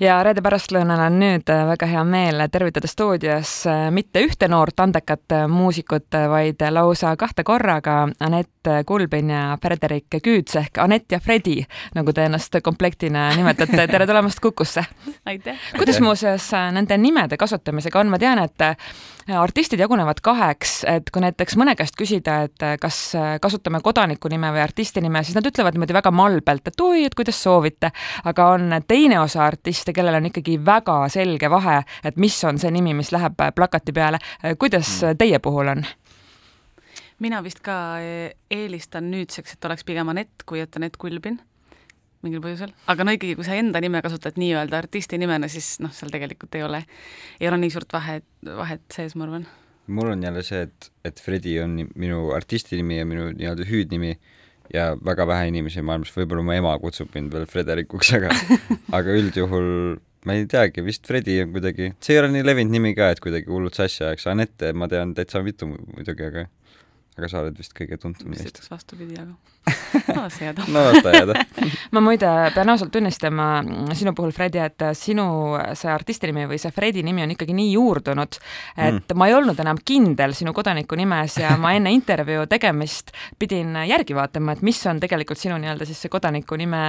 ja reede pärastlõunal on nüüd äh, väga hea meel tervitada stuudios äh, mitte ühte noort andekat äh, muusikut, vaid lausa kahte korraga Anett Kulbin ja Frederik Küüts ehk Anett ja Fredi, nagu te ennast komplektina nimetate. tere tulemast Kukusse! aitäh! kuidas muuseas nende nimede kasutamisega on, ma tean, et artistid jagunevad kaheks, et kui näiteks mõne käest küsida, et kas kasutame kodaniku nime või artisti nime, siis nad ütlevad niimoodi väga malbelt, et oi, et kuidas soovite. aga on teine osa artiste, kellel on ikkagi väga selge vahe, et mis on see nimi, mis läheb plakati peale. kuidas mm. teie puhul on? mina vist ka eelistan nüüdseks, et oleks pigem Anett, kui et Anett Kulbin mingil põhjusel, aga no ikkagi, kui sa enda nime kasutad nii-öelda artisti nimena, siis noh, seal tegelikult ei ole, ei ole nii suurt vahet, vahet sees, ma arvan. mul on jälle see, et, et Fredi on minu artisti nimi ja minu nii-öelda hüüdnimi ja väga vähe inimesi maailmas, võib-olla mu ema kutsub mind veel Frederikuks, aga aga üldjuhul ma ei teagi, vist Fredi on kuidagi, see ei ole nii levinud nimi ka, et kuidagi hullult sassi ajaks, Anette ma tean täitsa mitu muidugi, aga aga sa oled vist kõige tuntum neist. ütleks vastupidi, aga no las jääda no las ta jääda ma muide pean ausalt tunnistama sinu puhul, Fredi, et sinu see artisti nimi või see Fredi nimi on ikkagi nii juurdunud, et mm. ma ei olnud enam kindel sinu kodaniku nimes ja ma enne intervjuu tegemist pidin järgi vaatama, et mis on tegelikult sinu nii-öelda siis see kodaniku nime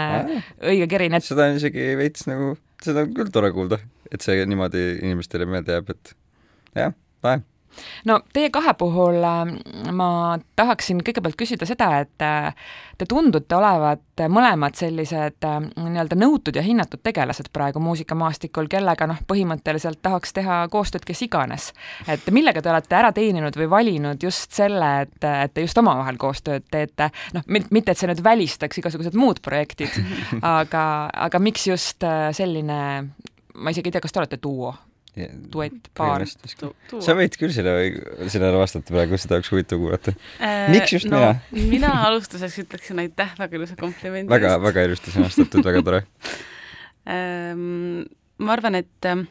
õige kerin, et seda on isegi veits nagu, seda on küll tore kuulda, et see niimoodi inimestele meelde jääb, et jah, lahe no teie kahe puhul ähm, ma tahaksin kõigepealt küsida seda, et äh, te tundute olevat mõlemad sellised ähm, nii-öelda nõutud ja hinnatud tegelased praegu muusikamaastikul, kellega noh, põhimõtteliselt tahaks teha koostööd kes iganes. et millega te olete ära teeninud või valinud just selle, et, et te just omavahel koostööd teete, noh, mitte et see nüüd välistaks igasugused muud projektid, aga, aga miks just äh, selline ma isegi ei tea, kas te olete duo duett, paar. sa võid küll selle, sellele vastata praegu, seda oleks huvitav kuulata äh,. miks just no, mina? mina alustuseks ütleksin aitäh väga ilusa komplimendi väga, väga ilusti sõnastatud, väga tore ähm,. ma arvan, et äh,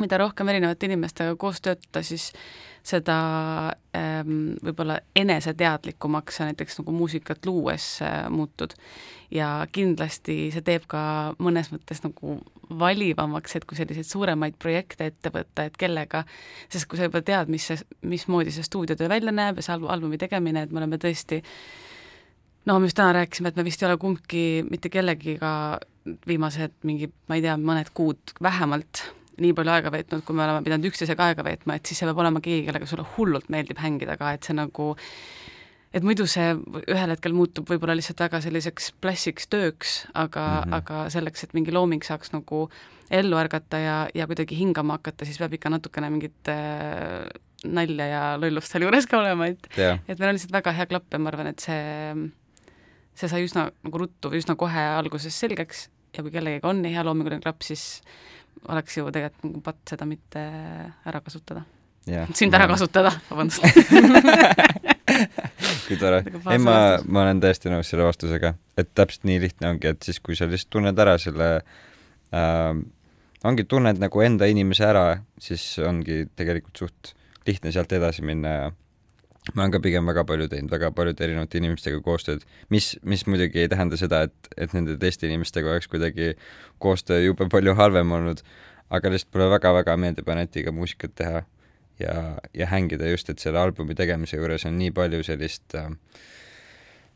mida rohkem erinevate inimestega koos töötada, siis seda ähm, võib-olla eneseteadlikumaks sa näiteks nagu muusikat luues äh, muutud. ja kindlasti see teeb ka mõnes mõttes nagu valivamaks, et kui selliseid suuremaid projekte ette võtta, et kellega, sest kui sa juba tead, mis see, mismoodi see stuudiotöö välja näeb ja see albumi tegemine, et me oleme tõesti no me just täna rääkisime, et me vist ei ole kumbki mitte kellegiga viimased mingi, ma ei tea, mõned kuud vähemalt nii palju aega veetnud, kui me oleme pidanud üksteisega aega veetma, et siis see peab olema keegi, kellega sulle hullult meeldib hängida ka, et see nagu et muidu see ühel hetkel muutub võib-olla lihtsalt väga selliseks plassiks tööks, aga mm, -hmm. aga selleks, et mingi looming saaks nagu ellu ärgata ja, ja kuidagi hingama hakata, siis peab ikka natukene mingit äh, nalja ja lollust seal juures ka olema, et yeah. et meil on lihtsalt väga hea klapp ja ma arvan, et see, see sai üsna nagu ruttu või üsna kohe alguses selgeks ja kui kellegagi on nii hea loominguline klapp, siis oleks ju tegelikult nagu patt seda mitte ära kasutada. Yeah.. sind ära kasutada, vabandust. Kui tore. ei, ma, ma olen täiesti nõus selle vastusega, et täpselt nii lihtne ongi, et siis, kui sa lihtsalt tunned ära selle äh,, ongi, tunned nagu enda inimese ära, siis ongi tegelikult suht lihtne sealt edasi minna ja ma olen ka pigem väga palju teinud väga paljude erinevate inimestega koostööd, mis, mis muidugi ei tähenda seda, et, et nende teiste inimestega oleks kuidagi koostöö jube palju halvem olnud, aga lihtsalt mulle väga-väga meeldib Anetiga muusikat teha ja, ja hängida just, et selle albumi tegemise juures on nii palju sellist äh,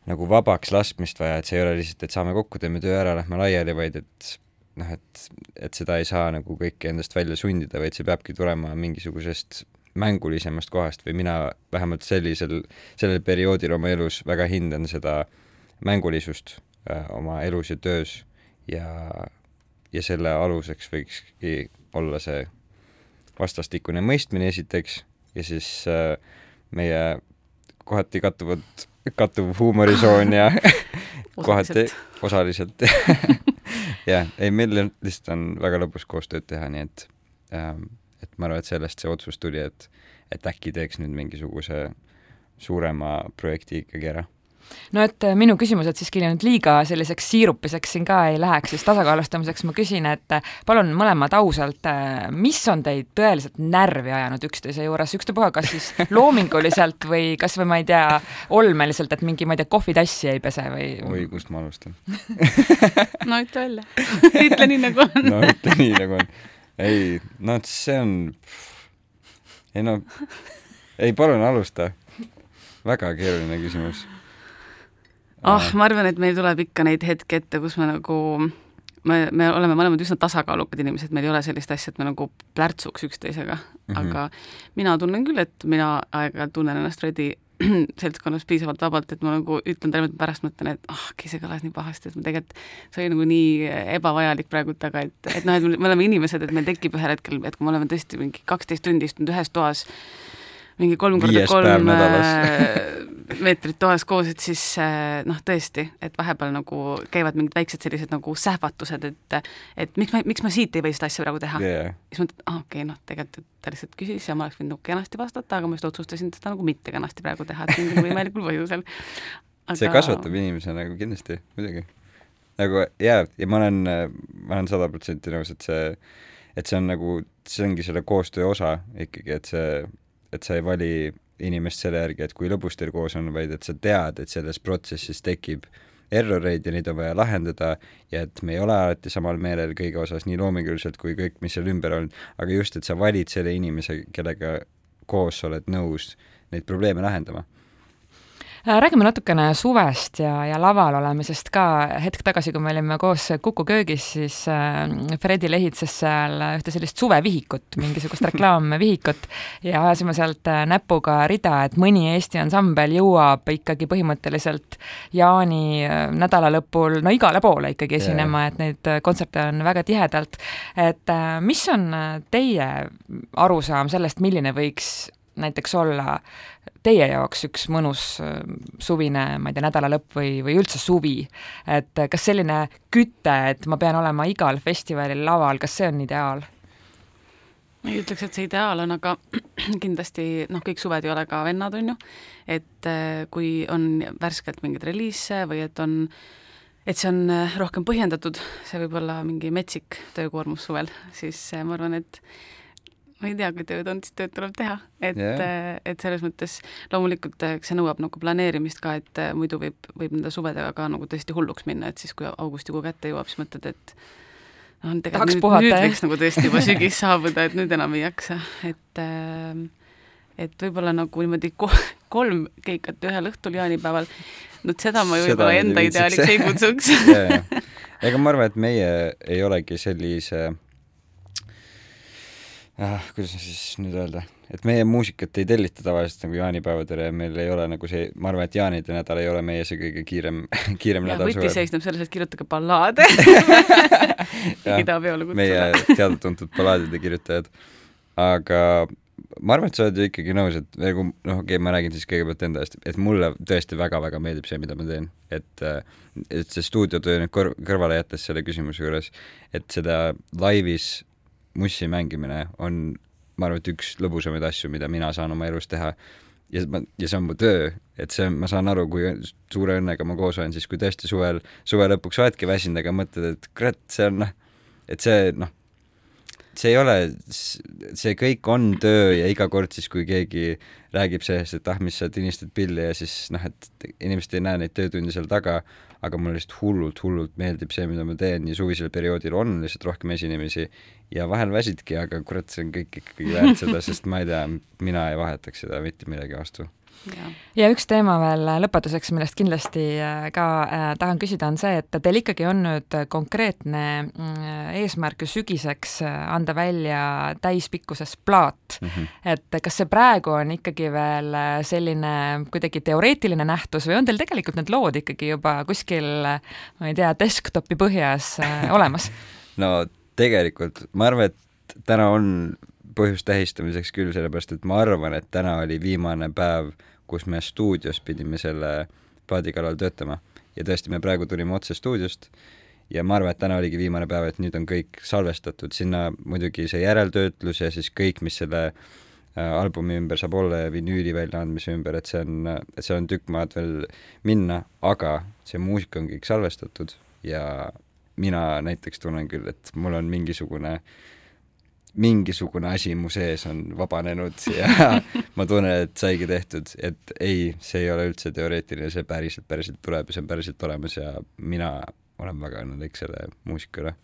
nagu vabaks laskmist vaja, et see ei ole lihtsalt, et saame kokku, teeme töö ära, lähme laiali, vaid et noh, et, et seda ei saa nagu kõike endast välja sundida, vaid see peabki tulema mingisugusest mängulisemast kohast või mina vähemalt sellisel, sellel perioodil oma elus väga hindan seda mängulisust äh, oma elus ja töös ja, ja selle aluseks võikski olla see vastastikune mõistmine esiteks ja siis äh, meie kohati kattuvad, kattuv huumorisoon ja kohati osaliselt. Jah, ei meil lihtsalt on väga lõbus koostööd teha, nii et ähm, et ma arvan, et sellest see otsus tuli, et, et äkki teeks nüüd mingisuguse suurema projekti ikkagi ära no et äh, minu küsimused siiski nüüd liiga selliseks siirupiseks siin ka ei läheks, siis tasakaalustamiseks ma küsin, et äh, palun mõlemad ausalt, äh, mis on teid tõeliselt närvi ajanud üksteise juures, ükstapuha, kas siis loominguliselt või kas või ma ei tea, olmeliselt, et mingi, ma ei tea, kohvitassi ei pese või? oi, kust ma alustan no ütle välja ütle nii, nagu on no ütle nii, nagu on. Ei, no see on, ei no, ei palun alusta. väga keeruline küsimus ah, ma arvan, et meil tuleb ikka neid hetki ette, kus me nagu me, me oleme mõlemad üsna tasakaalukad inimesed, meil ei ole sellist asja, et me nagu plärtsuks üksteisega mm, -hmm. aga mina tunnen küll, et mina aeg-ajalt tunnen ennast Fredi seltskonnas piisavalt vabalt, et ma nagu ütlen talle pärast mõtlen, et ah oh,, see kõlas nii pahasti, et ma tegelikult, see oli nagu nii ebavajalik praegult, aga et, et noh, et me oleme inimesed, et meil tekib ühel hetkel, et kui me oleme tõesti mingi kaksteist tundi istunud ühes toas, mingi kolm korda kolm meetrit toas koos, et siis äh, noh, tõesti, et vahepeal nagu käivad mingid väiksed sellised nagu sähvatused, et et miks ma, miks ma siit ei või seda asja praegu teha. Yeah.. siis mõtled, aa ah, okei okay,, noh, tegelikult ta lihtsalt küsis ja ma oleks võinud nagu kenasti vastata, aga ma just otsustasin seda nagu mitte kenasti praegu teha, et mingil võimalikul põhjusel. Aga.... see kasvatab inimese nagu kindlasti, muidugi. nagu jaa, ja ma olen, ma olen sada protsenti nõus, et see, et see on nagu, see ongi selle koostöö osa ikkagi, et see et sa ei vali inimest selle järgi, et kui lõbus teil koos on, vaid et sa tead, et selles protsessis tekib erroreid ja neid on vaja lahendada ja et me ei ole alati samal meelel kõige osas, nii loominguliselt kui kõik, mis seal ümber on, aga just, et sa valid selle inimese, kellega koos sa oled nõus neid probleeme lahendama räägime natukene suvest ja, ja laval olemisest ka. hetk tagasi, kui me olime koos Kuku köögis, siis äh, Fredi lehitses seal ühte sellist suvevihikut, mingisugust reklaamvihikut ja ajasime sealt äh, näpuga rida, et mõni Eesti ansambel jõuab ikkagi põhimõtteliselt jaani nädala lõpul no igale poole ikkagi esinema et neid kontserte on väga tihedalt. et mis on teie arusaam sellest, milline võiks näiteks olla teie jaoks üks mõnus äh, suvine, ma ei tea, nädalalõpp või, või üldse suvi, et kas selline küte, et ma pean olema igal festivalil laval, kas see on ideaal? ma ei ütleks, et see ideaal on, aga kindlasti noh, kõik suved ei ole ka vennad, on ju, et äh, kui on värskelt mingeid reliise või et on et see on äh, rohkem põhjendatud, see võib olla mingi metsik töökoormus suvel, siis ma arvan, et ma ei tea, kui tööd on, siis tööd tuleb teha, et yeah., et selles mõttes loomulikult eks see nõuab nagu planeerimist ka, et äh, muidu võib, võib nende suvedega ka nagu tõesti hulluks minna, et siis, kui augustikuu kätte jõuab, siis mõtled, et noh, tegelikult nüüd, puhata, nüüd võiks nagu tõesti juba sügis saabuda, et nüüd enam ei jaksa, et äh, et võib-olla nagu niimoodi kolm keikat ühel õhtul jaanipäeval, no seda ma võib-olla enda ideaaliks ei kutsuks. Ega ma arvan, et meie ei olegi sellise ah, kuidas siis nüüd öelda, et meie muusikat ei tellita tavaliselt nagu jaanipäevadel ja meil ei ole nagu see, ma arvan, et jaanide nädal ei ole meie see kõige kiirem, kiirem ja, nädal võti seisneb selles, et kirjutage ballaade idapeole kutsule. meie teada-tuntud ballaadide kirjutajad. aga ma arvan, et sa oled ju ikkagi nõus, et nagu noh, okei okay,, ma räägin siis kõigepealt enda eest, et mulle tõesti väga-väga meeldib see, mida ma teen, et et see stuudiotöö nüüd kõr-, kõrvale jättes selle küsimuse juures, et seda laivis mussi mängimine on, ma arvan, et üks lõbusamaid asju, mida mina saan oma elus teha. ja ma, ja see on mu töö, et see on, ma saan aru, kui suure õnnega ma koos olen, siis kui tõesti suvel, suve lõpuks oledki väsinud, aga mõtled, et kurat, see on noh, et see noh, see ei ole, see kõik on töö ja iga kord siis, kui keegi räägib sellest, et ah, mis sa tinistad pilli ja siis noh, et inimesed ei näe neid töötunde seal taga, aga mulle lihtsalt hullult, hullult meeldib see, mida ma teen ja suvisel perioodil on lihtsalt rohkem esinemisi ja vahel väsidki, aga kurat, see on kõik ikkagi väärt seda, sest ma ei tea, mina ei vahetaks seda mitte millegi vastu Ja. ja üks teema veel lõpetuseks, millest kindlasti äh, ka äh, tahan küsida, on see, et teil ikkagi on nüüd konkreetne mm, eesmärk ju sügiseks äh, anda välja täispikkuses plaat mm. -hmm. et kas see praegu on ikkagi veel selline kuidagi teoreetiline nähtus või on teil tegelikult need lood ikkagi juba kuskil, ma ei tea, desktopi põhjas olemas no tegelikult ma arvan, et täna on põhjust tähistamiseks küll, sellepärast et ma arvan, et täna oli viimane päev äh, kus me stuudios pidime selle plaadi kallal töötama. ja tõesti, me praegu tulime otse stuudiost ja ma arvan, et täna oligi viimane päev, et nüüd on kõik salvestatud, sinna muidugi see järeltöötlus ja siis kõik, mis selle äh, albumi ümber saab olla ja vinüüli väljaandmise ümber, et see on, et seal on tükk maad veel minna, aga see muusika on kõik salvestatud ja mina näiteks tunnen küll, et mul on mingisugune mingisugune asi mu sees on vabanenud ja ma tunnen, et saigi tehtud, et ei, see ei ole üldse teoreetiline, see päriselt, päriselt tuleb ja see on päriselt olemas ja mina olen väga õnnelik selle muusika üle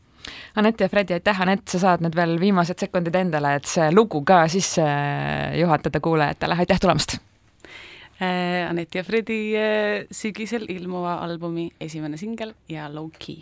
Anett ja Fredi, aitäh, Anett, sa saad nüüd veel viimased sekundid endale, et see lugu ka sisse juhatada kuulajatele, aitäh tulemast! Anett ja Fredi sügisel ilmuva albumi esimene singel ja Low Key